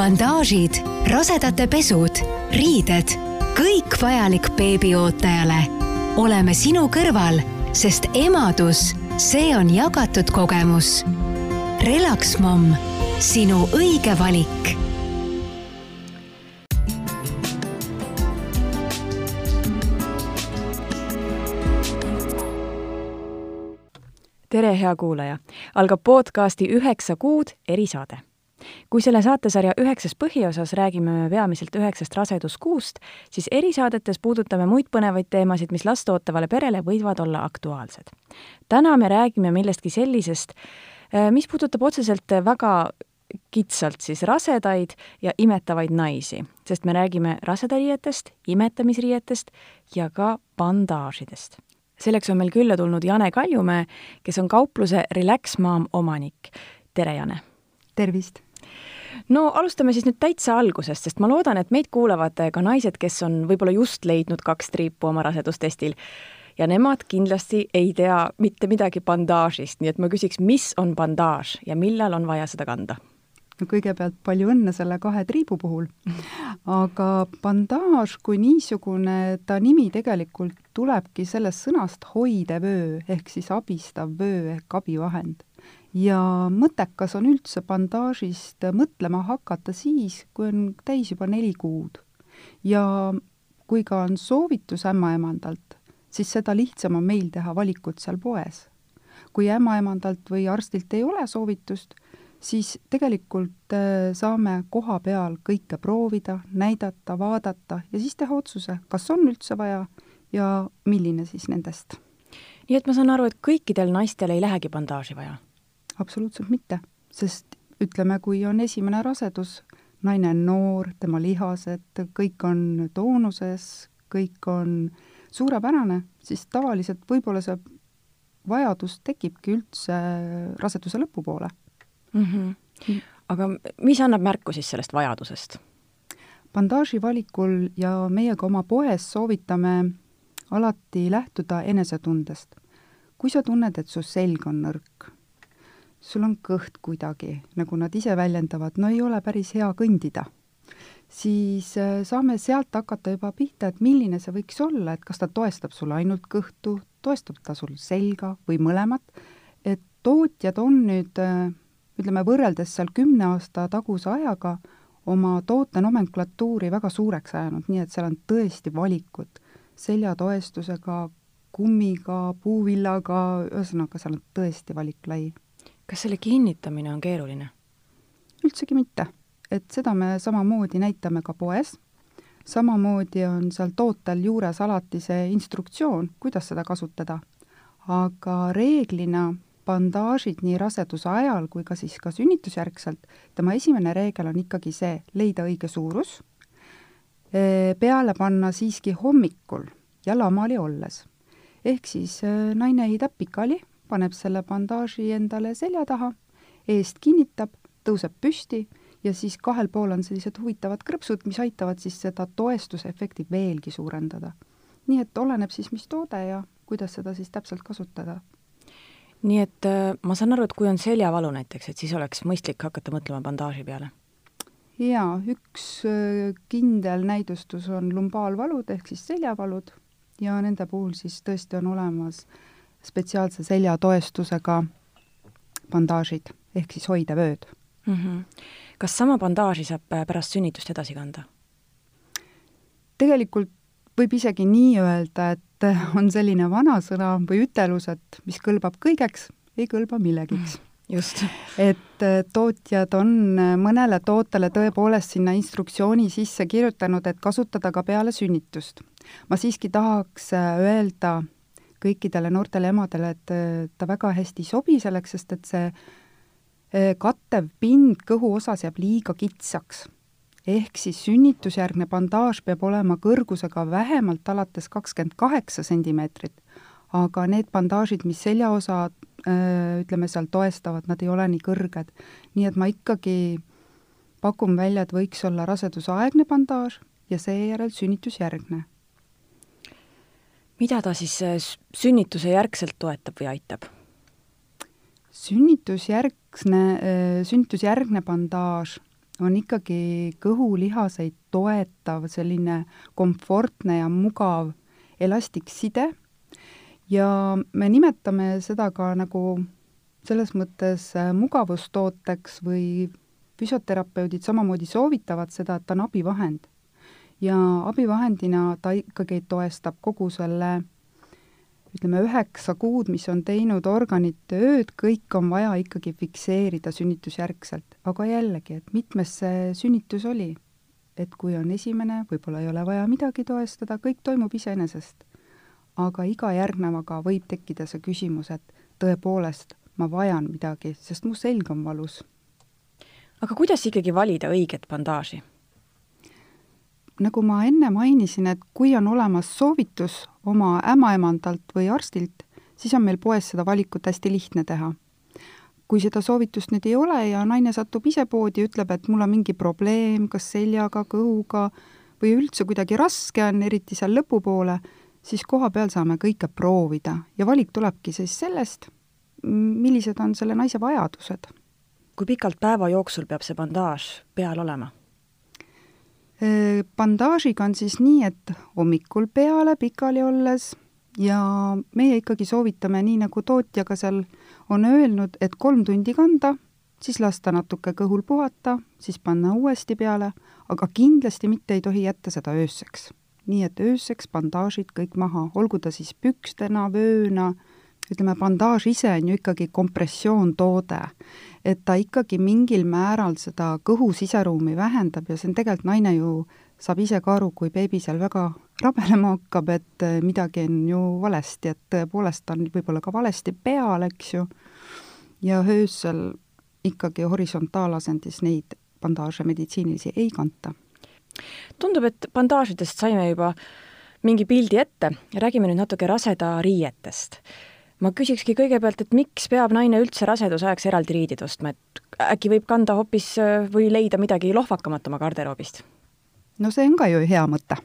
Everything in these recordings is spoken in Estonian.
bandaažid, rasedate pesud, riided, kõik vajalik beebiootajale. oleme sinu kõrval, sest emadus, see on jagatud kogemus. Relax Mom, sinu õige valik tere, hea kuulaja! algab podcasti Üheksa kuud erisaade. Kui selle saatesarja üheksas põhiosas räägime me peamiselt üheksast raseduskuust, siis erisaadetes puudutame muid põnevaid teemasid, mis last ootavale perele võivad olla aktuaalsed. täna me räägime millestki sellisest, eh, mis puudutab otseselt väga kitsalt siis rasedaid ja imetavaid naisi, sest me räägime rasedariietest, imetamisriietest ja ka bandaažidest selleks on meil külla tulnud Jane Kaljumäe, kes on kaupluse Relax Mom omanik. tere, Jane! tervist! No alustame siis nüüd täitsa algusest, sest ma loodan, et meid kuulavad ka naised, kes on võib-olla just leidnud kaks triipu oma rasedustestil ja nemad kindlasti ei tea mitte midagi bandaažist, nii et ma küsiks, mis on bandaaž ja millal on vaja seda kanda? no kõigepealt palju õnne selle kahe triibu puhul. aga bandaaž kui niisugune, ta nimi tegelikult tulebki sellest sõnast hoidevöö ehk siis abistav vöö ehk abivahend. Ja mõttekas on üldse bandaažist mõtlema hakata siis, kui on täis juba neli kuud. ja kui ka on soovitus ämmaemandalt, siis seda lihtsam on meil teha valikut seal poes. kui ämmaemandalt või arstilt ei ole soovitust, siis tegelikult äh, saame koha peal kõike proovida, näidata, vaadata ja siis teha otsuse, kas on üldse vaja ja milline siis nendest. nii et ma saan aru, et kõikidel naistel ei lähegi bandaaži vaja? Absoluutselt mitte, sest ütleme, kui on esimene rasedus, naine on noor, tema lihased, kõik on toonuses, kõik on suurepärane, siis tavaliselt võib-olla see vajadus tekibki üldse raseduse lõpupoole mm. -hmm. aga mis annab märku siis sellest vajadusest? bandaaži valikul ja meie ka oma poes soovitame alati lähtuda enesetundest. kui sa tunned, et su selg on nõrk, sul on kõht kuidagi, nagu nad ise väljendavad, no ei ole päris hea kõndida, siis äh, saame sealt hakata juba pihta, et milline see võiks olla, et kas ta toestab sul ainult kõhtu, toestab ta sul selga või mõlemat, et tootjad on nüüd äh, ütleme, võrreldes seal kümne aasta taguse ajaga oma toote nomenklatuuri väga suureks ajanud, nii et seal on tõesti valikud. Seljatoestusega, kummiga, puuvillaga, ühesõnaga seal on tõesti valik lai. Kas selle kinnitamine on keeruline? üldsegi mitte. et seda me samamoodi näitame ka poes, samamoodi on seal tootel juures alati see instruktsioon, kuidas seda kasutada. aga reeglina bandaažid nii raseduse ajal kui ka siis ka sünnitusjärgselt, tema esimene reegel on ikkagi see, leida õige suurus, peale panna siiski hommikul ja lamali olles. ehk siis naine heidab pikali, paneb selle bandaaži endale selja taha, eest kinnitab, tõuseb püsti ja siis kahel pool on sellised huvitavad krõpsud, mis aitavad siis seda toestusefekti veelgi suurendada. nii et oleneb siis, mis toode ja kuidas seda siis täpselt kasutada nii et äh, ma saan aru, et kui on seljavalu näiteks, et siis oleks mõistlik hakata mõtlema bandaaži peale? jaa, üks äh, kindel näidustus on lumbaalvalud ehk siis seljavalud ja nende puhul siis tõesti on olemas spetsiaalse seljatoestusega bandaažid ehk siis hoidevööd mm. -hmm. kas sama bandaaži saab äh, pärast sünnitust edasi kanda? tegelikult võib isegi nii öelda, et on selline vanasõna või ütelus, et mis kõlbab kõigeks, ei kõlba millegiks. just. et äh, tootjad on äh, mõnele tootele tõepoolest sinna instruktsiooni sisse kirjutanud, et kasutada ka peale sünnitust. ma siiski tahaks äh, öelda kõikidele noortele emadele, et ta väga hästi ei sobi selleks, sest et see kattev pind kõhu osas jääb liiga kitsaks ehk siis sünnitusjärgne bandaaž peab olema kõrgusega vähemalt alates kakskümmend kaheksa sentimeetrit, aga need bandaažid, mis seljaosa ütleme seal toestavad, nad ei ole nii kõrged. nii et ma ikkagi pakun välja, et võiks olla rasedusaegne bandaaž ja seejärel sünnitusjärgne. Mida ta siis sünnituse järgselt toetab või aitab? sünnitusjärgne, sünnitusjärgne bandaaž on ikkagi kõhulihaseid toetav selline komfortne ja mugav elastikside ja me nimetame seda ka nagu selles mõttes äh, mugavustooteks või füsioterapeudid samamoodi soovitavad seda, et ta on abivahend. Ja abivahendina ta ikkagi toestab kogu selle ütleme, üheksa kuud, mis on teinud organite ööd, kõik on vaja ikkagi fikseerida sünnitusjärgselt. aga jällegi, et mitmes see sünnitus oli? et kui on esimene, võib-olla ei ole vaja midagi toestada, kõik toimub iseenesest. aga iga järgnevaga võib tekkida see küsimus, et tõepoolest, ma vajan midagi, sest mu selg on valus. aga kuidas ikkagi valida õiget bandaaži? Nagu ma enne mainisin, et kui on olemas soovitus oma ämmaemandalt või arstilt, siis on meil poes seda valikut hästi lihtne teha. kui seda soovitust nüüd ei ole ja naine satub ise poodi ütleb, et mul on mingi probleem, kas seljaga, kõhuga või üldse kuidagi raske on, eriti seal lõpupoole, siis koha peal saame kõike proovida ja valik tulebki siis sellest, millised on selle naise vajadused. kui pikalt päeva jooksul peab see bandaaž peal olema? Bandaažiga on siis nii, et hommikul peale pikali olles ja meie ikkagi soovitame, nii nagu tootja ka seal on öelnud, et kolm tundi kanda, siis lasta natuke kõhul puhata, siis panna uuesti peale, aga kindlasti mitte ei tohi jätta seda ööseks. nii et ööseks bandaažid kõik maha, olgu ta siis pükstena, vööna, ütleme, bandaaž ise on ju ikkagi kompressioontoode et ta ikkagi mingil määral seda kõhu siseruumi vähendab ja see on tegelikult, naine ju saab ise ka aru, kui beebi seal väga rabelema hakkab, et eh, midagi on ju valesti, et tõepoolest ta on võib-olla ka valesti peal, eks ju, ja öösel ikkagi horisontaalasendis neid bandaaže meditsiinilisi ei kanta. tundub, et bandaažidest saime juba mingi pildi ette, räägime nüüd natuke raseda riietest ma küsikski kõigepealt, et miks peab naine üldse raseduse ajaks eraldi riidid ostma, et äkki võib kanda hoopis või leida midagi lohvakamat oma garderoobist? no see on ka ju hea mõte.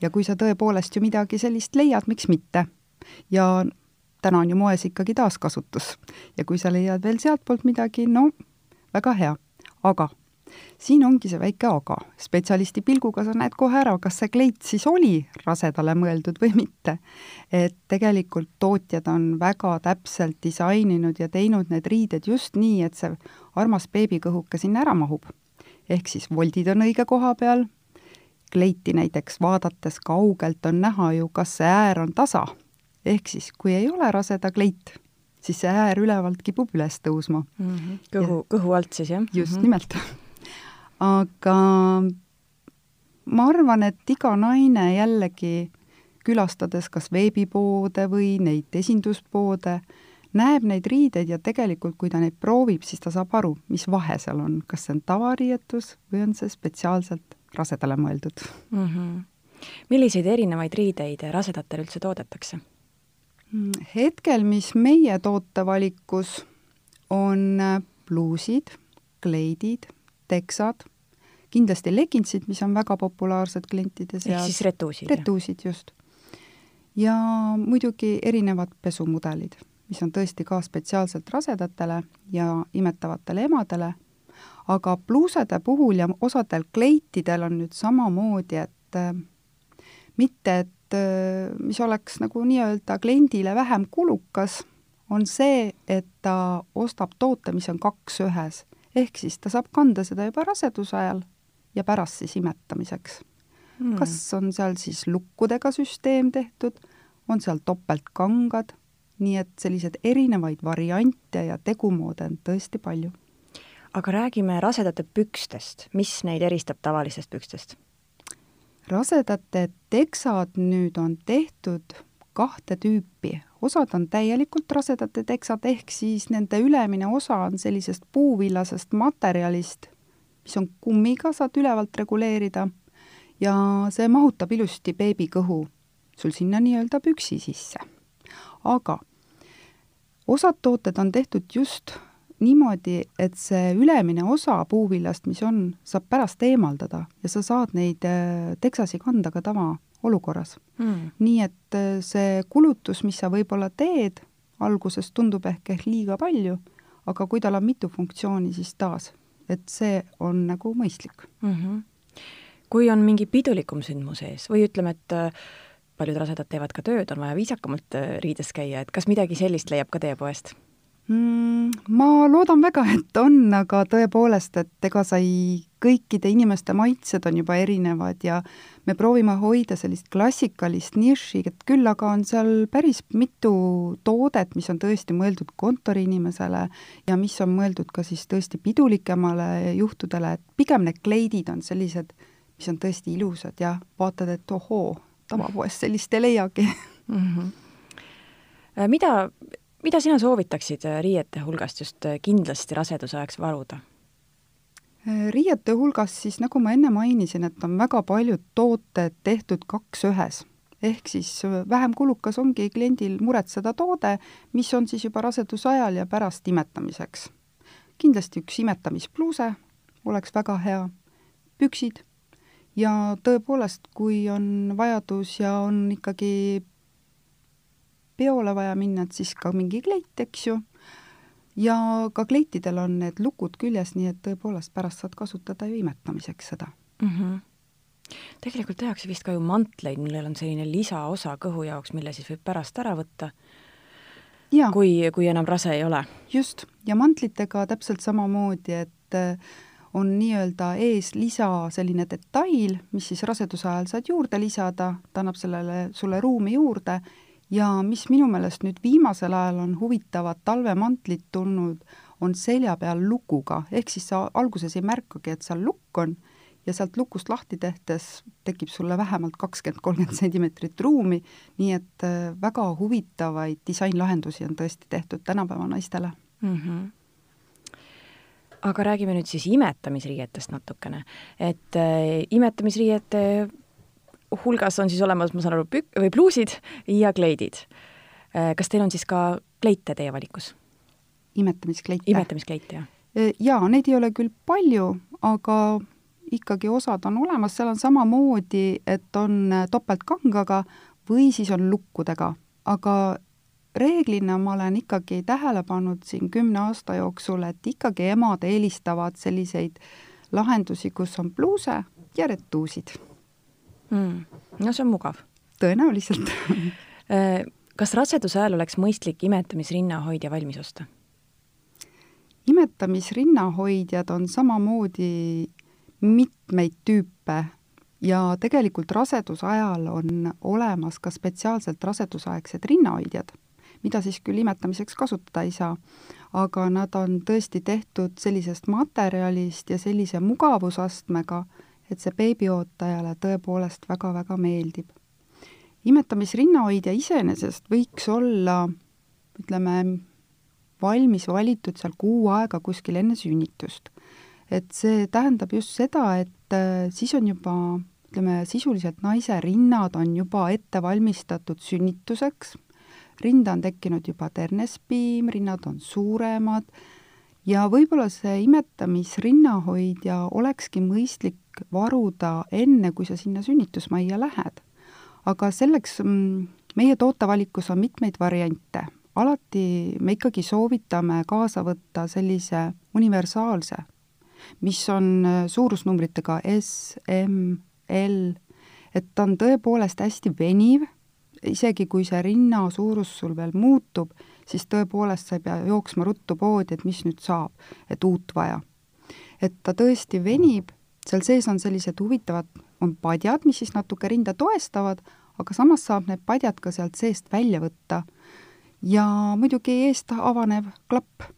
ja kui sa tõepoolest ju midagi sellist leiad, miks mitte? ja täna on ju moes ikkagi taaskasutus. ja kui sa leiad veel sealtpoolt midagi, no väga hea. aga siin ongi see väike aga. spetsialisti pilguga sa näed kohe ära, kas see kleit siis oli rasedale mõeldud või mitte. et tegelikult tootjad on väga täpselt disaininud ja teinud need riided just nii, et see armas beebikõhuke sinna ära mahub. ehk siis voldid on õige koha peal, kleiti näiteks vaadates kaugelt on näha ju, kas see äär on tasa. ehk siis, kui ei ole raseda kleit, siis see äär ülevalt kipub üles tõusma mm. -hmm. kõhu, kõhu alt siis, jah? just mm -hmm. nimelt aga ma arvan, et iga naine jällegi külastades kas veebipoode või neid esinduspoode, näeb neid riideid ja tegelikult, kui ta neid proovib, siis ta saab aru, mis vahe seal on, kas see on tavariietus või on see spetsiaalselt rasedale mõeldud mm. -hmm. milliseid erinevaid riideid rasedatel üldse toodetakse? Mm, hetkel, mis meie tootevalikus on pluusid, kleidid, teksad, kindlasti legintsid, mis on väga populaarsed klientide seas. ehk siis retuusid? retuusid, just. ja muidugi erinevad pesumudelid, mis on tõesti ka spetsiaalselt rasedatele ja imetavatele emadele, aga pluusade puhul ja osadel kleitidel on nüüd samamoodi, et äh, mitte, et äh, mis oleks nagu nii-öelda kliendile vähem kulukas, on see, et ta ostab toote, mis on kaks ühes ehk siis ta saab kanda seda juba raseduse ajal ja pärast siis imetamiseks. Mm.. kas on seal siis lukkudega süsteem tehtud, on seal topeltkangad, nii et selliseid erinevaid variante ja tegumoode on tõesti palju. aga räägime rasedate pükstest, mis neid eristab tavalistest pükstest? rasedate teksad nüüd on tehtud kahte tüüpi, osad on täielikult rasedate teksad, ehk siis nende ülemine osa on sellisest puuvillasest materjalist, mis on kummiga, saad ülevalt reguleerida ja see mahutab ilusti beebi kõhu sul sinna nii-öelda püksi sisse. aga osad tooted on tehtud just niimoodi, et see ülemine osa puuvillast, mis on, saab pärast eemaldada ja sa saad neid äh, teksasi kanda ka tava olukorras mm.. nii et äh, see kulutus, mis sa võib-olla teed, alguses tundub ehk ehk liiga palju, aga kui tal on mitu funktsiooni, siis taas et see on nagu mõistlik mm. -hmm. kui on mingi pidulikum sündmus ees või ütleme, et äh, paljud rasedad teevad ka tööd, on vaja viisakamalt äh, riides käia, et kas midagi sellist leiab ka teie poest? Mm,? Ma loodan väga, et on, aga tõepoolest, et ega sa ei, kõikide inimeste maitsed on juba erinevad ja me proovime hoida sellist klassikalist niši, et küll aga on seal päris mitu toodet, mis on tõesti mõeldud kontoriinimesele ja mis on mõeldud ka siis tõesti pidulikemale juhtudele, et pigem need kleidid on sellised, mis on tõesti ilusad ja vaatad, et ohoo, tavapoest sellist ei leiagi mm. -hmm. mida mida sina soovitaksid äh, riiete hulgast just äh, kindlasti raseduse ajaks varuda? Äh, riiete hulgas siis, nagu ma enne mainisin, et on väga paljud tooted tehtud kaks ühes. ehk siis vähem kulukas ongi kliendil muretseda toode, mis on siis juba raseduse ajal ja pärast imetamiseks. kindlasti üks imetamispluuse oleks väga hea, püksid ja tõepoolest, kui on vajadus ja on ikkagi peole vaja minna, et siis ka mingi kleit, eks ju, ja ka kleitidel on need lukud küljes, nii et tõepoolest pärast saad kasutada ju imetamiseks seda mm. -hmm tegelikult tehakse vist ka ju mantleid, millel on selline lisaosa kõhu jaoks, mille siis võib pärast ära võtta, kui, kui enam rase ei ole. just, ja mantlitega täpselt samamoodi, et äh, on nii-öelda ees lisa selline detail, mis siis raseduse ajal saad juurde lisada, ta annab sellele sulle ruumi juurde ja mis minu meelest nüüd viimasel ajal on huvitavad talvemantlid tulnud, on selja peal lukuga, ehk siis sa alguses ei märkagi, et seal lukk on ja sealt lukust lahti tehtes tekib sulle vähemalt kakskümmend, kolmkümmend sentimeetrit ruumi, nii et äh, väga huvitavaid disainlahendusi on tõesti tehtud tänapäeva naistele. Mm. -hmm aga räägime nüüd siis imetamisriietest natukene, et äh, imetamisriiete hulgas on siis olemas, ma saan aru, pük- või pluusid ja kleidid. Äh, kas teil on siis ka kleite teie valikus? imetamiskleite? imetamiskleite, jah. Äh, jaa, neid ei ole küll palju, aga ikkagi osad on olemas, seal on samamoodi, et on äh, topeltkangaga või siis on lukkudega, aga reeglina ma olen ikkagi tähele pannud siin kümne aasta jooksul, et ikkagi emad eelistavad selliseid lahendusi, kus on pluuse ja retuusid mm.. no see on mugav. tõenäoliselt äh, kas raseduse ajal oleks mõistlik imetamisrinnahoidja valmis osta? imetamisrinnahoidjad on samamoodi mitmeid tüüpe ja tegelikult raseduse ajal on olemas ka spetsiaalselt rasedusaegsed rinnahoidjad, mida siis küll imetamiseks kasutada ei saa, aga nad on tõesti tehtud sellisest materjalist ja sellise mugavusastmega, et see beebiootajale tõepoolest väga-väga meeldib. imetamisrinnahoidja iseenesest võiks olla, ütleme, valmis valitud seal kuu aega kuskil enne sünnitust. et see tähendab just seda, et äh, siis on juba ütleme, sisuliselt naise rinnad on juba ette valmistatud sünnituseks, rinda on tekkinud juba ternespiim, rinnad on suuremad ja võib-olla see imetamisrinnahoidja olekski mõistlik varuda enne, kui sa sinna sünnitusmajja lähed. aga selleks mm, meie tootevalikus on mitmeid variante. alati me ikkagi soovitame kaasa võtta sellise universaalse, mis on äh, suurusnumbritega S, M, L, et ta on tõepoolest hästi veniv, isegi kui see rinna suurus sul veel muutub, siis tõepoolest sa ei pea jooksma ruttu poodi, et mis nüüd saab, et uut vaja. et ta tõesti venib seal sees on sellised huvitavad, on padjad, mis siis natuke rinda toestavad, aga samas saab need padjad ka sealt seest välja võtta. ja muidugi eest avanev klapp.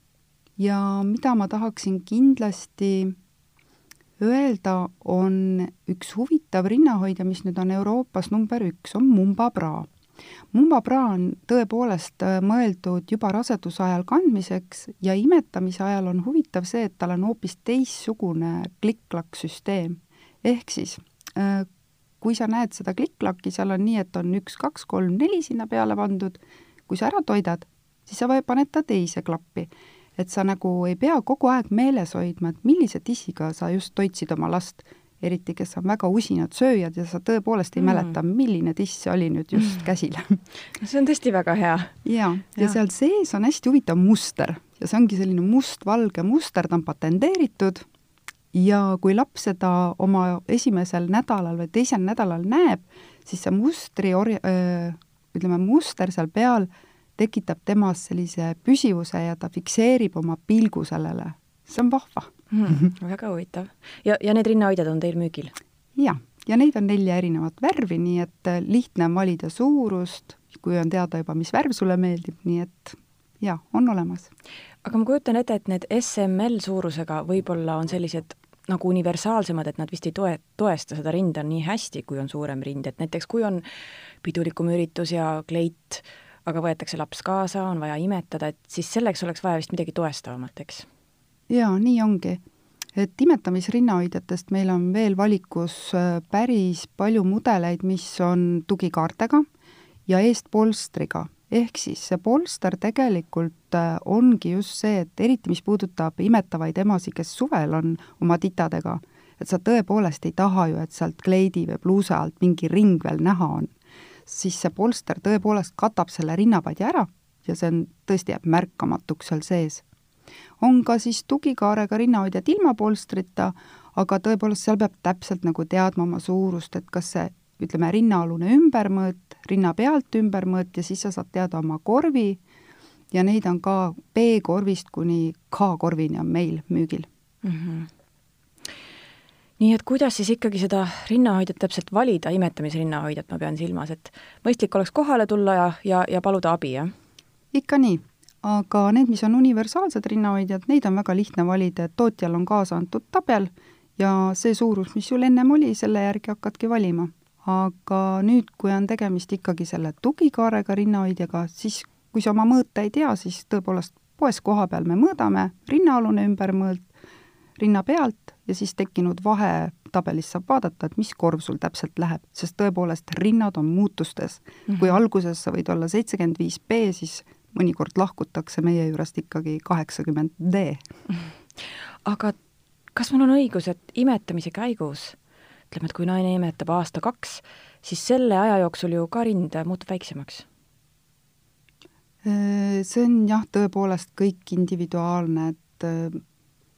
ja mida ma tahaksin kindlasti öelda, on üks huvitav rinnahoidja, mis nüüd on Euroopas number üks, on Mumba Bra mumbapra on tõepoolest äh, mõeldud juba raseduse ajal kandmiseks ja imetamise ajal on huvitav see, et tal on hoopis teistsugune klikk-klakk süsteem. ehk siis äh, kui sa näed seda klikk-klakki, seal on nii, et on üks, kaks, kolm, neli sinna peale pandud, kui sa ära toidad, siis sa paned ta teise klappi. et sa nagu ei pea kogu aeg meeles hoidma, et millise tissiga sa just toitsid oma last eriti kes on väga usinad sööjad ja sa tõepoolest ei mm. mäleta, milline tiss oli nüüd just mm. käsil see on tõesti väga hea. ja, ja seal sees on hästi huvitav muster ja see ongi selline mustvalge muster, ta on patenteeritud ja kui laps seda oma esimesel nädalal või teisel nädalal näeb, siis see mustri orja-, ütleme, muster seal peal tekitab temas sellise püsivuse ja ta fikseerib oma pilgu sellele. see on vahva mm,. väga huvitav. ja, ja need rinnahoidjad on teil müügil? jah, ja neid on nelja erinevat värvi, nii et äh, lihtne on valida suurust, kui on teada juba, mis värv sulle meeldib, nii et jaa, on olemas. aga ma kujutan ette, et need SML suurusega võib-olla on sellised nagu universaalsemad, et nad vist ei toe, toesta seda rinda nii hästi, kui on suurem rind, et näiteks kui on pidulikum üritus ja kleit, aga võetakse laps kaasa, on vaja imetada, et siis selleks oleks vaja vist midagi toestavamat, eks? Jaa, nii ongi. et imetamisrinnahoidjatest meil on veel valikus äh, päris palju mudeleid, mis on tugikaartega ja eestpolstriga ehk siis see polster tegelikult äh, ongi just see, et eriti mis puudutab imetavaid emasid, kes suvel on oma titadega, et sa tõepoolest ei taha ju, et sealt kleidi või pluusa alt mingi ring veel näha on, siis see polster tõepoolest katab selle rinnapadja ära ja see on, tõesti jääb märkamatuks seal sees. On ka siis tugikaarega rinnahoidjad ilma polstrita, aga tõepoolest seal peab täpselt nagu teadma oma suurust, et kas see ütleme, rinnaalune ümbermõõt, rinna pealt ümbermõõt ja siis sa saad teada oma korvi ja neid on ka B-korvist kuni K-korvini on meil müügil mm. -hmm nii et kuidas siis ikkagi seda rinnahoidjat täpselt valida, imetamisrinnahoidjat ma pean silmas, et mõistlik oleks kohale tulla ja, ja, ja paluda abi, jah? ikka nii, aga need, mis on universaalsed rinnahoidjad, neid on väga lihtne valida, et tootjal on kaasa antud tabel ja see suurus, mis sul ennem oli, selle järgi hakkadki valima aga nüüd, kui on tegemist ikkagi selle tugikaarega rinnahoidjaga, siis kui sa oma mõõta ei tea, siis tõepoolest poes kohapeal me mõõdame rinnaalune ümbermõõt rinna pealt ja siis tekkinud vahetabelis saab vaadata, et mis korv sul täpselt läheb, sest tõepoolest rinnad on muutustes mm. -hmm. kui alguses sa võid olla seitsekümmend viis B, siis mõnikord lahkutakse meie juurest ikkagi kaheksakümmend D. aga kas mul on õigus, et imetamise käigus ütleme, et kui naine imetab aasta-kaks, siis selle aja jooksul ju ka rind muutub väiksemaks? Äh, see on jah, tõepoolest kõik individuaalne, et äh,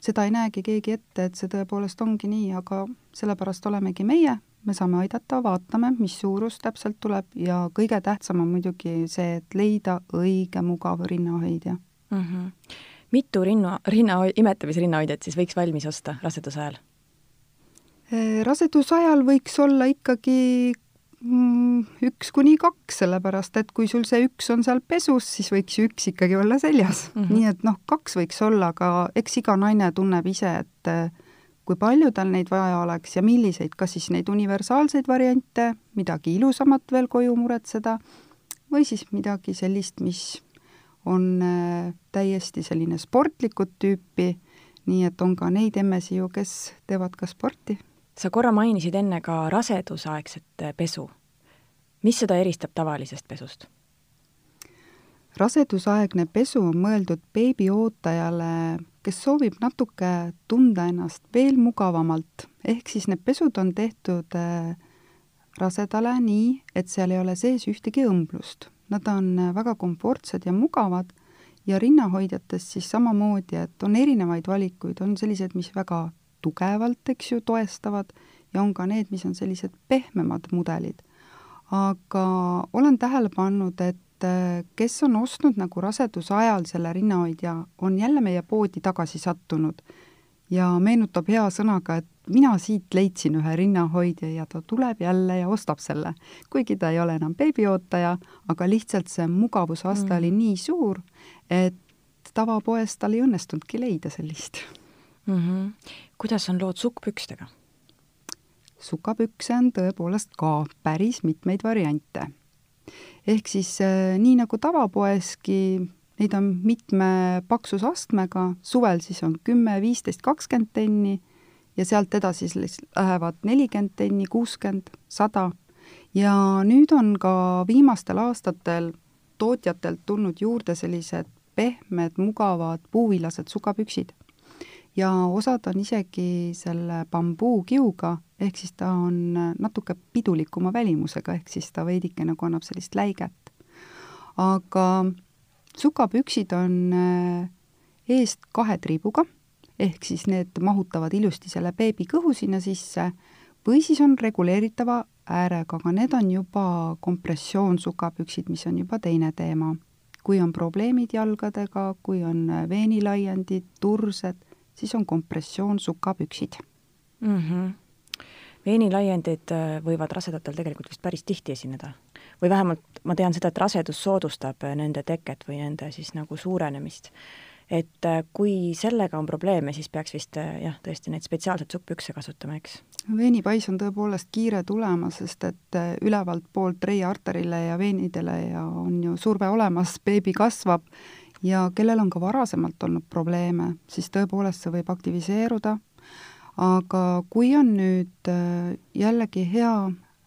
seda ei näegi keegi ette, et see tõepoolest ongi nii, aga sellepärast olemegi meie, me saame aidata, vaatame, mis suurus täpselt tuleb ja kõige tähtsam on muidugi see, et leida õige mugav rinnahoidja mm. -hmm. mitu rinna, rinna, imetamisrinnahoidjat siis võiks valmis osta raseduse ajal? Äh, raseduse ajal võiks olla ikkagi mm, üks kuni kaks, sellepärast et kui sul see üks on seal pesus, siis võiks ju üks ikkagi olla seljas mm. -hmm. nii et noh, kaks võiks olla, aga eks iga naine tunneb ise, et äh, kui palju tal neid vaja oleks ja milliseid, kas siis neid universaalseid variante, midagi ilusamat veel koju muretseda, või siis midagi sellist, mis on äh, täiesti selline sportlikut tüüpi, nii et on ka neid emmesi ju, kes teevad ka sporti sa korra mainisid enne ka rasedusaegset pesu. mis seda eristab tavalisest pesust? Rasedusaegne pesu on mõeldud beebiootajale, kes soovib natuke tunda ennast veel mugavamalt, ehk siis need pesud on tehtud äh, rasedale nii, et seal ei ole sees ühtegi õmblust. Nad on äh, väga komfortsed ja mugavad ja rinnahoidjatest siis samamoodi, et on erinevaid valikuid, on sellised, mis väga tugevalt, eks ju, toestavad ja on ka need, mis on sellised pehmemad mudelid. aga olen tähele pannud, et äh, kes on ostnud nagu raseduse ajal selle rinnahoidja, on jälle meie poodi tagasi sattunud ja meenutab hea sõnaga, et mina siit leidsin ühe rinnahoidja ja ta tuleb jälle ja ostab selle. kuigi ta ei ole enam beebiootaja, aga lihtsalt see mugavusaste mm. oli nii suur, et tavapoes tal ei õnnestunudki leida sellist mm. -hmm. kuidas on lood sukkpükstega? sukapükse on tõepoolest ka päris mitmeid variante. Ehk siis äh, nii nagu tavapoeski, neid on mitme paksusastmega, suvel siis on kümme, viisteist, kakskümmend tenni ja sealt edasi siis lähevad nelikümmend tenni, kuuskümmend, sada. Ja nüüd on ka viimastel aastatel tootjatelt tulnud juurde sellised pehmed, mugavad puuvillased sukapüksid ja osad on isegi selle bambuukiuga, ehk siis ta on natuke pidulikuma välimusega, ehk siis ta veidike nagu annab sellist läiget. aga sukapüksid on äh, eest kahe triibuga, ehk siis need mahutavad ilusti selle beebi kõhu sinna sisse, või siis on reguleeritava äärega, aga need on juba kompressioonsukapüksid, mis on juba teine teema. kui on probleemid jalgadega, kui on veenilaiendid, tursed, siis on kompressioonsukapüksid mm. -hmm. veenilaiendid äh, võivad rasedatel tegelikult vist päris tihti esineda või vähemalt ma tean seda, et rasedus soodustab äh, nende teket või nende siis nagu suurenemist et äh, kui sellega on probleeme, siis peaks vist jah, tõesti neid spetsiaalseid suppükse kasutama, eks? veenipais on tõepoolest kiire tulema, sest et ülevalt poolt reia arterile ja veenidele ja on ju surve olemas, beebi kasvab ja kellel on ka varasemalt olnud probleeme, siis tõepoolest see võib aktiviseeruda, aga kui on nüüd jällegi hea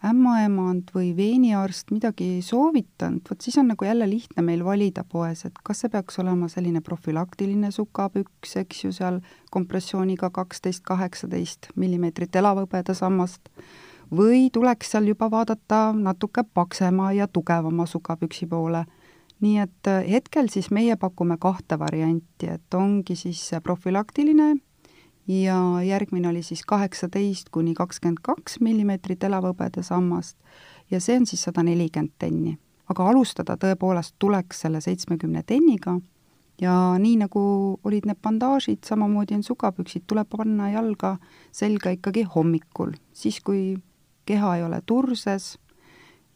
ämmaemand või veiniarst midagi soovitanud, vot siis on nagu jälle lihtne meil valida poes, et kas see peaks olema selline profülaktiline sukapüks, eks ju, seal kompressiooniga kaksteist, kaheksateist millimeetrit elavhõbedasammast, või tuleks seal juba vaadata natuke paksema ja tugevama sukapüksi poole. Nii et äh, hetkel siis meie pakume kahte varianti, et ongi siis profülaktiline ja järgmine oli siis kaheksateist kuni kakskümmend kaks millimeetrit elavhõbeda sammast ja see on siis sada nelikümmend tenni. aga alustada tõepoolest tuleks selle seitsmekümne tenniga ja nii, nagu olid need bandaažid, samamoodi on sukapüksid, tuleb panna jalga selga ikkagi hommikul, siis kui keha ei ole turses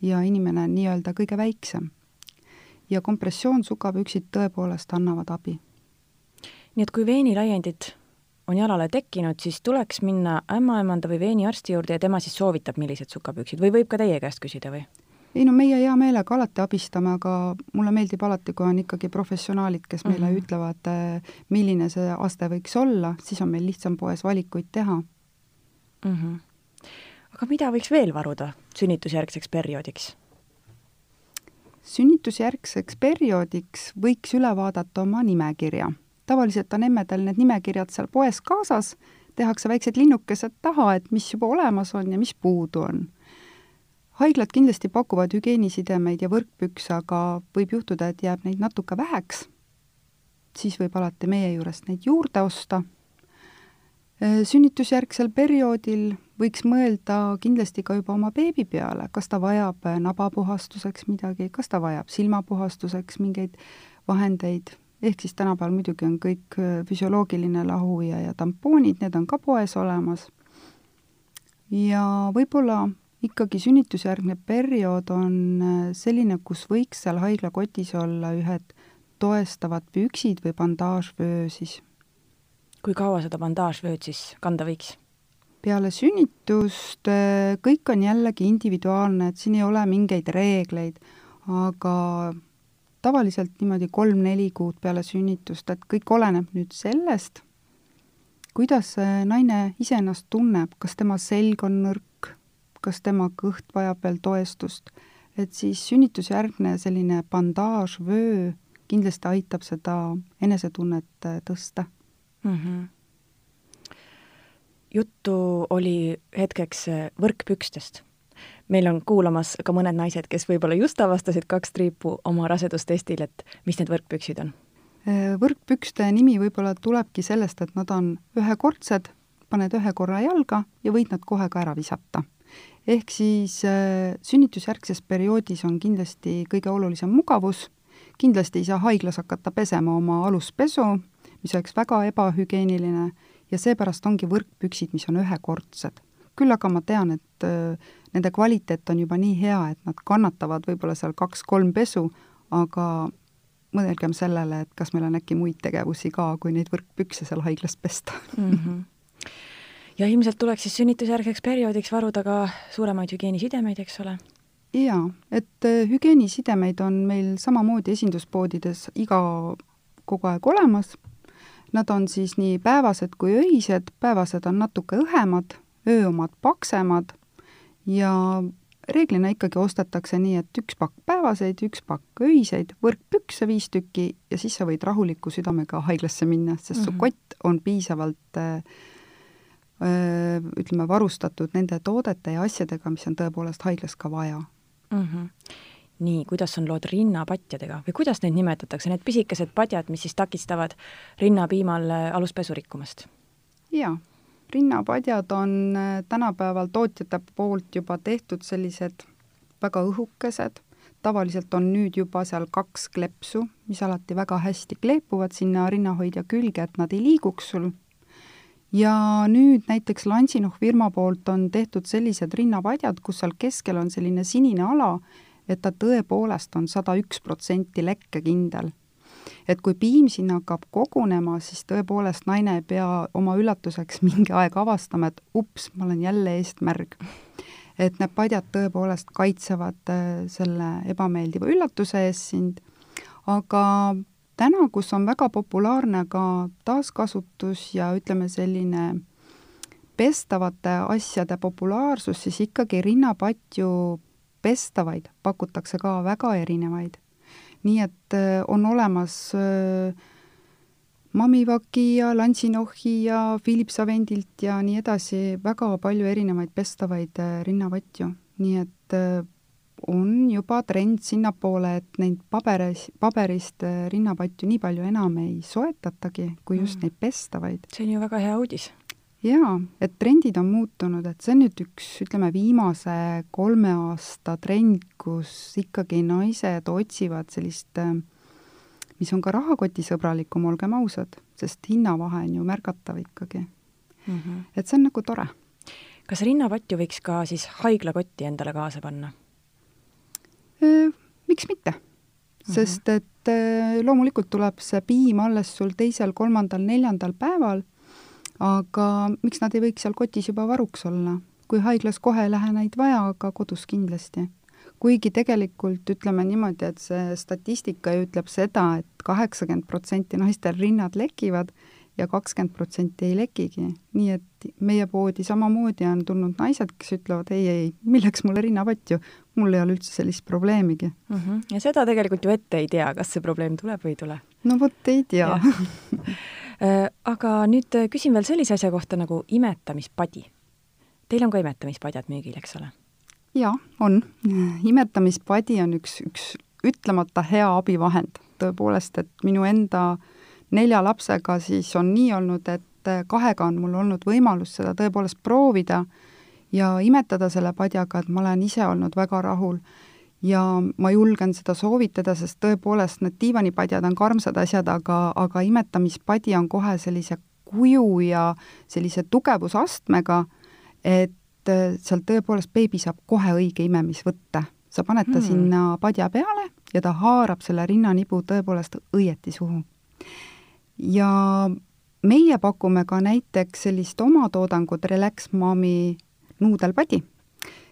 ja inimene on nii-öelda kõige väiksem. Ja kompressioonsukapüksid tõepoolest annavad abi. nii et kui veenilaiendid on jalale tekkinud, siis tuleks minna ämmaemanda või veeniarsti juurde ja tema siis soovitab, millised sukapüksid või võib ka teie käest küsida või? ei no meie hea meelega alati abistame, aga mulle meeldib alati, kui on ikkagi professionaalid, kes meile mm -hmm. ütlevad, milline see aste võiks olla, siis on meil lihtsam poes valikuid teha mm. -hmm. aga mida võiks veel varuda sünnitusjärgseks perioodiks? Sünnitusjärgseks perioodiks võiks üle vaadata oma nimekirja tavaliselt on emmedel need nimekirjad seal poes kaasas, tehakse väiksed linnukesed taha, et mis juba olemas on ja mis puudu on. haiglad kindlasti pakuvad hügieenisidemeid ja võrkpükse, aga võib juhtuda, et jääb neid natuke väheks, siis võib alati meie juurest neid juurde osta. sünnitusjärgsel perioodil võiks mõelda kindlasti ka juba oma beebi peale, kas ta vajab nabapuhastuseks midagi, kas ta vajab silmapuhastuseks mingeid vahendeid ehk siis tänapäeval muidugi on kõik äh, füsioloogiline lahuja ja tampoonid, need on ka poes olemas. ja võib-olla ikkagi sünnitusjärgne periood on äh, selline, kus võiks seal haiglakotis olla ühed toestavad püksid või bandaažvöö siis. kui kaua seda bandaažvööd siis kanda võiks? Peale sünnitust äh, kõik on jällegi individuaalne, et siin ei ole mingeid reegleid, aga tavaliselt niimoodi kolm-neli kuud peale sünnitust, et kõik oleneb nüüd sellest, kuidas naine ise ennast tunneb, kas tema selg on nõrk, kas tema kõht vajab veel toestust, et siis sünnitusjärgne selline bandaaž, vöö kindlasti aitab seda enesetunnet äh, tõsta mm. -hmm. Juttu oli hetkeks äh, võrkpükstest meil on kuulamas ka mõned naised, kes võib-olla just avastasid kaks triipu oma rasedustestil, et mis need võrkpüksid on? Äh, võrkpükste nimi võib-olla tulebki sellest, et nad on ühekordsed, paned ühe korra jalga ja võid nad kohe ka ära visata. ehk siis äh, sünnitusjärgses perioodis on kindlasti kõige olulisem mugavus, kindlasti ei saa haiglas hakata pesema oma aluspesu, mis oleks väga ebahügieeniline, ja seepärast ongi võrkpüksid, mis on ühekordsed. küll aga ma tean, et äh, nende kvaliteet on juba nii hea, et nad kannatavad võib-olla seal kaks-kolm pesu, aga mõelgem sellele, et kas meil on äkki muid tegevusi ka, kui neid võrkpükse seal haiglas pesta mm. -hmm. ja ilmselt tuleks siis sünnitusjärgseks perioodiks varuda ka suuremaid hügieenisidemeid, eks ole? jaa, et äh, hügieenisidemeid on meil samamoodi esinduspoodides iga, kogu aeg olemas. Nad on siis nii päevased kui öised, päevased on natuke õhemad, öö omad paksemad ja reeglina ikkagi ostetakse nii, et üks pakk päevaseid, üks pakk öiseid, võrkpükse viis tükki ja siis sa võid rahuliku südamega haiglasse minna, sest mm -hmm. su mhm. kott on piisavalt öö, äh, äh, ütleme, varustatud nende toodete ja asjadega, mis on tõepoolest haiglas ka vaja mm. -hmm. Nii, kuidas on lood rinnapatjadega või kuidas neid nimetatakse, need pisikesed padjad, mis siis takistavad rinnapiimal äh, aluspesu rikkumast? jaa, rinnapadjad on äh, tänapäeval tootjate poolt juba tehtud sellised väga õhukesed, tavaliselt on nüüd juba seal kaks klepsu, mis alati väga hästi kleepuvad sinna rinnahoidja külge, et nad ei liiguks sul. ja nüüd näiteks Lansinoh firma poolt on tehtud sellised rinnapadjad, kus seal keskel on selline sinine ala, et ta tõepoolest on sada üks protsenti lekkekindel. et kui piim sinna hakkab kogunema, siis tõepoolest naine ei pea oma üllatuseks mingi aeg avastama, et ups, ma olen jälle eestmärg. et need padjad tõepoolest kaitsevad äh, selle ebameeldiva üllatuse eest sind, aga täna, kus on väga populaarne ka taaskasutus ja ütleme, selline pestavate asjade populaarsus, siis ikkagi rinnapatju pestavaid pakutakse ka väga erinevaid. nii et äh, on olemas äh, Mamivaki ja Lansinohi ja Philips Avendilt ja nii edasi, väga palju erinevaid pestavaid äh, rinnavatju, nii et on juba trend sinnapoole, et neid paberis, paberist rinnapatju nii palju enam ei soetatagi, kui just mm. neid pestavaid. see on ju väga hea uudis jaa, et trendid on muutunud, et see on nüüd üks, ütleme, viimase kolme aasta trend, kus ikkagi naised otsivad sellist, mis on ka rahakotisõbralikum, olgem ausad, sest hinnavahe on ju märgatav ikkagi mm. -hmm. et see on nagu tore. kas rinnapatju võiks ka siis haiglakotti endale kaasa panna? Miks mitte? Mhm. sest et loomulikult tuleb see piim alles sul teisel, kolmandal, neljandal päeval aga miks nad ei võiks seal kotis juba varuks olla? kui haiglas kohe ei lähe neid vaja, aga kodus kindlasti. kuigi tegelikult ütleme niimoodi, et see statistika ju ütleb seda et, et kaheksakümmend protsenti naistel rinnad lekivad ja kakskümmend protsenti ei lekigi. nii et meie poodi samamoodi on tulnud naised, kes ütlevad ei, ei, milleks mulle rinnapatju, mul ei ole üldse sellist probleemigi mm. -hmm. ja seda tegelikult ju ette ei tea, kas see probleem tuleb või ei tule? no vot, ei tea aga nüüd äh, küsin veel sellise asja kohta nagu imetamispadi. Teil on ka imetamispadjad müügil, eks ole? jaa, on. imetamispadi on üks, üks ütlemata hea abivahend. tõepoolest, et minu enda nelja lapsega siis on nii olnud, et äh, kahega on mul olnud võimalus seda tõepoolest proovida ja imetada selle padjaga, et ma olen ise olnud väga rahul ja ma julgen seda soovitada, sest tõepoolest need diivanipadjad on karmsad asjad, aga, aga imetamispadi on kohe sellise kuju ja sellise tugevusastmega, et äh, seal tõepoolest beebi saab kohe õige imemisvõtte. sa paned ta hmm. sinna padja peale ja ta haarab selle rinnanibu tõepoolest õieti suhu. ja meie pakume ka näiteks sellist omatoodangut Relax Mami nuudelpadi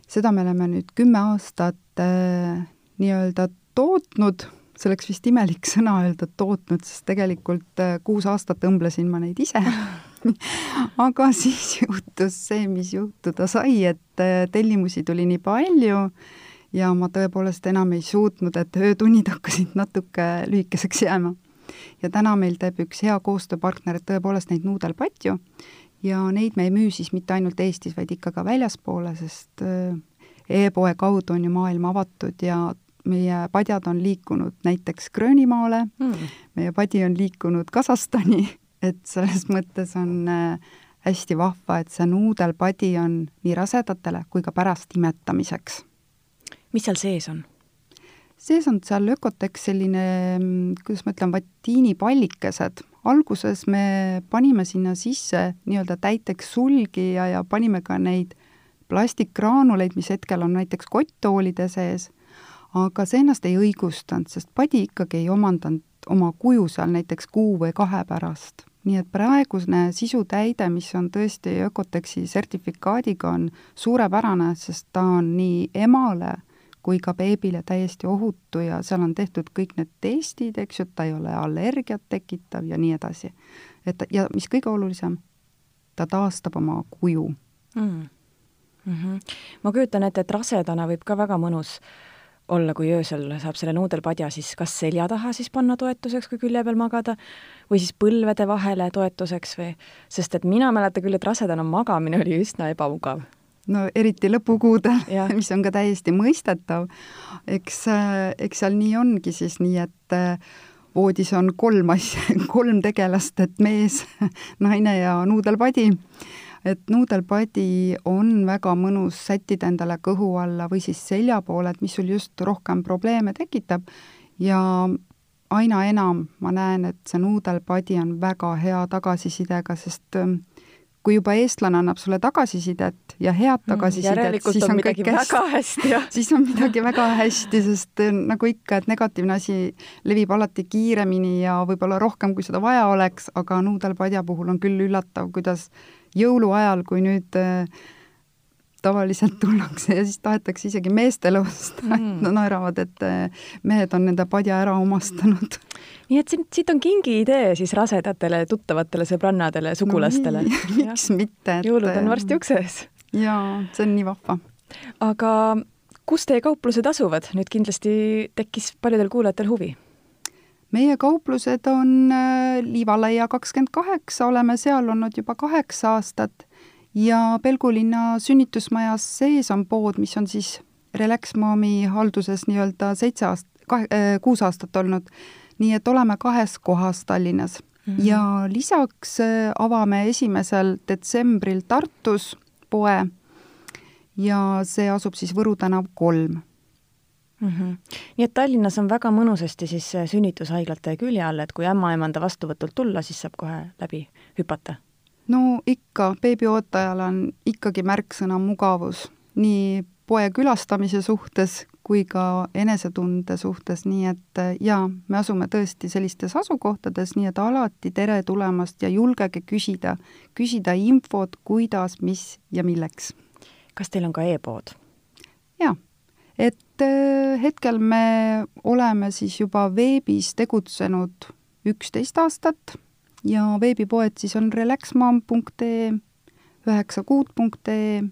seda me oleme nüüd kümme aastat äh, nii-öelda tootnud, see oleks vist imelik sõna öelda tootnud, sest tegelikult äh, kuus aastat õmblesin ma neid ise aga siis juhtus see, mis juhtuda sai, et äh, tellimusi tuli nii palju ja ma tõepoolest enam ei suutnud, et öötunnid hakkasid natuke lühikeseks jääma. ja täna meil teeb üks hea koostööpartner, tõepoolest neid nuudelpatju ja neid me ei müü siis mitte ainult Eestis, vaid ikka ka väljaspoole, sest äh, e-poe kaudu on ju maailm avatud ja meie padjad on liikunud näiteks Gröönimaale mm., meie padi on liikunud Kasahstani, et selles mõttes on äh, hästi vahva, et see nuudelpadi on nii rasedatele kui ka pärast imetamiseks. mis seal sees on? sees on seal Ökotex selline, mm, kuidas ma ütlen, vatiinipallikesed, alguses me panime sinna sisse nii-öelda täiteks sulgi ja, ja panime ka neid plastikgraanuleid, mis hetkel on näiteks kotttoolide sees, aga see ennast ei õigustanud, sest padi ikkagi ei omandanud oma kuju seal näiteks kuu või kahe pärast. nii et praegune sisutäide, mis on tõesti Ökotexi sertifikaadiga, on suurepärane, sest ta on nii emale kui ka beebile täiesti ohutu ja seal on tehtud kõik need testid, eks ju, et ta ei ole allergiat tekitav ja nii edasi. et ja mis kõige olulisem, ta taastab oma kuju mm. Mm -hmm. ma kujutan ette, et rasedana võib ka väga mõnus olla, kui öösel saab selle nuudelpadja siis kas selja taha siis panna toetuseks, kui külje peal magada, või siis põlvede vahele toetuseks või, sest et mina mäletan küll, et rasedana magamine oli üsna ebamugav no eriti lõpukuudel, mis on ka täiesti mõistetav. eks, eks seal nii ongi siis nii, et voodis on kolm asja, kolm tegelast, et mees, naine ja nuudelpadi. et nuudelpadi on väga mõnus sättida endale kõhu alla või siis selja poole, et mis sul just rohkem probleeme tekitab ja aina enam ma näen, et see nuudelpadi on väga hea tagasisidega, sest ähm, kui juba eestlane annab sulle tagasisidet ja head mm, tagasisidet siis on, on kõik väga hästi, siis on midagi väga hästi, sest äh, nagu ikka, et negatiivne asi levib alati kiiremini ja võib-olla rohkem, kui seda vaja oleks, aga nuudelpadja puhul on küll üllatav, kuidas jõuluajal, kui nüüd äh, tavaliselt tullakse ja siis tahetakse isegi meestele osta mm., et nad naeravad, et eh, mehed on nende padja ära omastanud. nii et siit, siit on kingi idee siis rasedatele, tuttavatele, sõbrannadele, sugulastele no,. miks mitte et.... jõulud on varsti ukse ees. jaa, see on nii vahva. aga kus teie kauplused asuvad, nüüd kindlasti tekkis paljudel kuulajatel huvi meie kauplused on eh, Liivalaia kakskümmend kaheksa, oleme seal olnud juba kaheksa aastat ja Pelgulinna sünnitusmajas sees on pood, mis on siis Relax Momi halduses nii-öelda seitse aast-, kahe äh,, kuus aastat olnud. nii et oleme kahes kohas Tallinnas mm. -hmm. ja lisaks äh, avame esimesel detsembril Tartus poe ja see asub siis Võru tänav kolm mm. -hmm. nii et Tallinnas on väga mõnusasti siis äh, sünnitushaiglate külje all, et kui ämmaemanda vastuvõtult tulla, siis saab kohe läbi hüpata no ikka, beebiootajal on ikkagi märksõna mugavus nii poe külastamise suhtes kui ka enesetunde suhtes, nii et äh, jaa, me asume tõesti sellistes asukohtades, nii et alati tere tulemast ja julgege küsida, küsida infot, kuidas, mis ja milleks. kas teil on ka e-pood? jaa, et äh, hetkel me oleme siis juba veebis tegutsenud üksteist aastat ja veebipoed siis on relaxmom.ee, üheksakuud.ee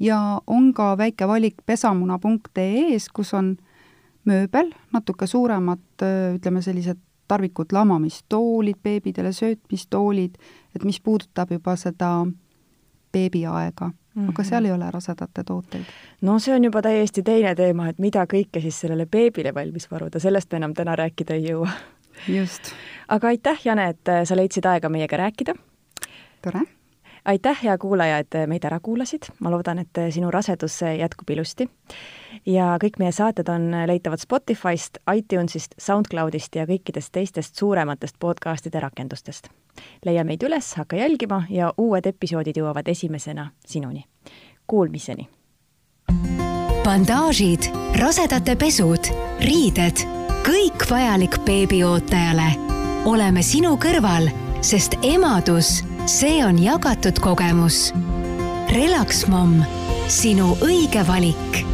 ja on ka väike valik pesamuna.ee-s, kus on mööbel, natuke suuremad, ütleme sellised tarvikud, lamamistoolid beebidele, söötmistoolid, et mis puudutab juba seda beebiaega mm, -hmm. aga seal ei ole rasedate tooteid. no see on juba täiesti teine teema, et mida kõike siis sellele beebile valmis varuda, sellest me enam täna rääkida ei jõua just. aga aitäh, Jane, et äh, sa leidsid aega meiega rääkida. tore. aitäh, hea kuulaja, et äh, meid ära kuulasid, ma loodan, et äh, sinu rasedus jätkub ilusti. ja kõik meie saated on leitavad Spotify'st, iTunes'ist, SoundCloud'ist ja kõikidest teistest suurematest podcast'ide rakendustest. leia meid üles, hakka jälgima ja uued episoodid jõuavad esimesena sinuni. Kuulmiseni! bandaažid, rasedate pesud, riided kõik vajalik beebiootajale. oleme sinu kõrval, sest emadus, see on jagatud kogemus. Relax Mom, sinu õige valik